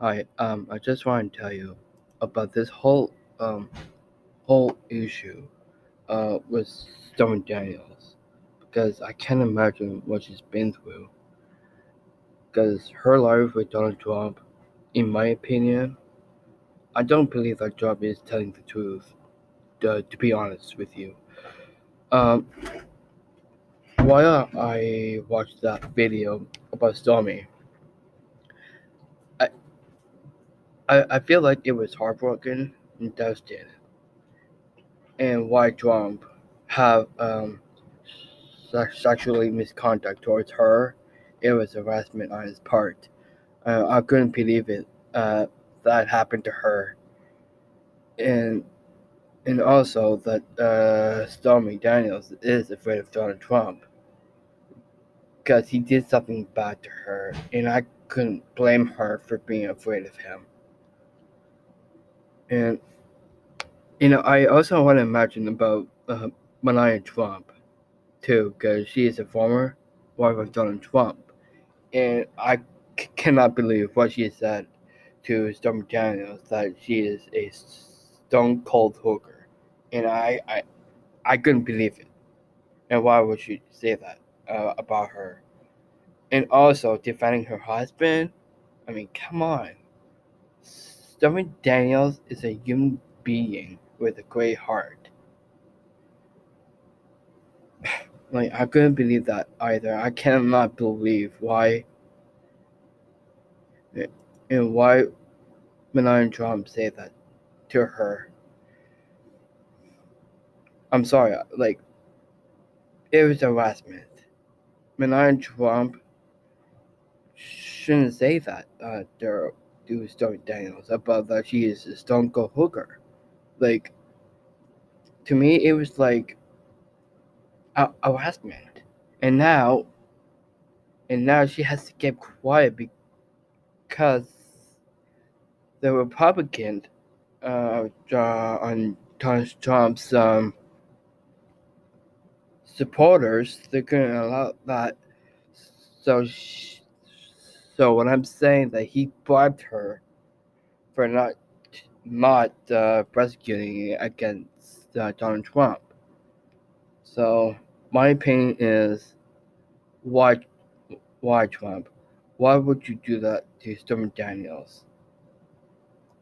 Hi, um, I just want to tell you about this whole um whole issue uh with Stormy Daniels because I can't imagine what she's been through. Because her life with Donald Trump, in my opinion, I don't believe that Trump is telling the truth. To, to be honest with you, um, while I watched that video about Stormy, I I, I feel like it was heartbroken and devastated, and why Trump have um sex- sexually misconduct towards her. It was harassment on his part. Uh, I couldn't believe it. Uh, that happened to her, and and also that uh, Stormy Daniels is afraid of Donald Trump because he did something bad to her, and I couldn't blame her for being afraid of him. And you know, I also want to imagine about uh, Melania Trump too, because she is a former wife of Donald Trump, and I c- cannot believe what she said to Stormy Daniels that she is a stone cold hooker, and I I I couldn't believe it. And why would she say that uh, about her? And also defending her husband. I mean, come on. Stormy Daniels is a human being with a great heart. Like I couldn't believe that either. I cannot believe why and why Melania Trump say that to her. I'm sorry, like it was harassment. Melania Trump shouldn't say that uh, to do Stormy Daniels about that she is a stone cold hooker. Like to me, it was like a harassment, and now, and now she has to keep quiet because the Republican uh, on Trump's um, supporters they're gonna allow that. So, sh- so when I'm saying that he bribed her for not not uh, prosecuting against uh, Donald Trump. So my opinion is why why Trump? Why would you do that to Stormy Daniels?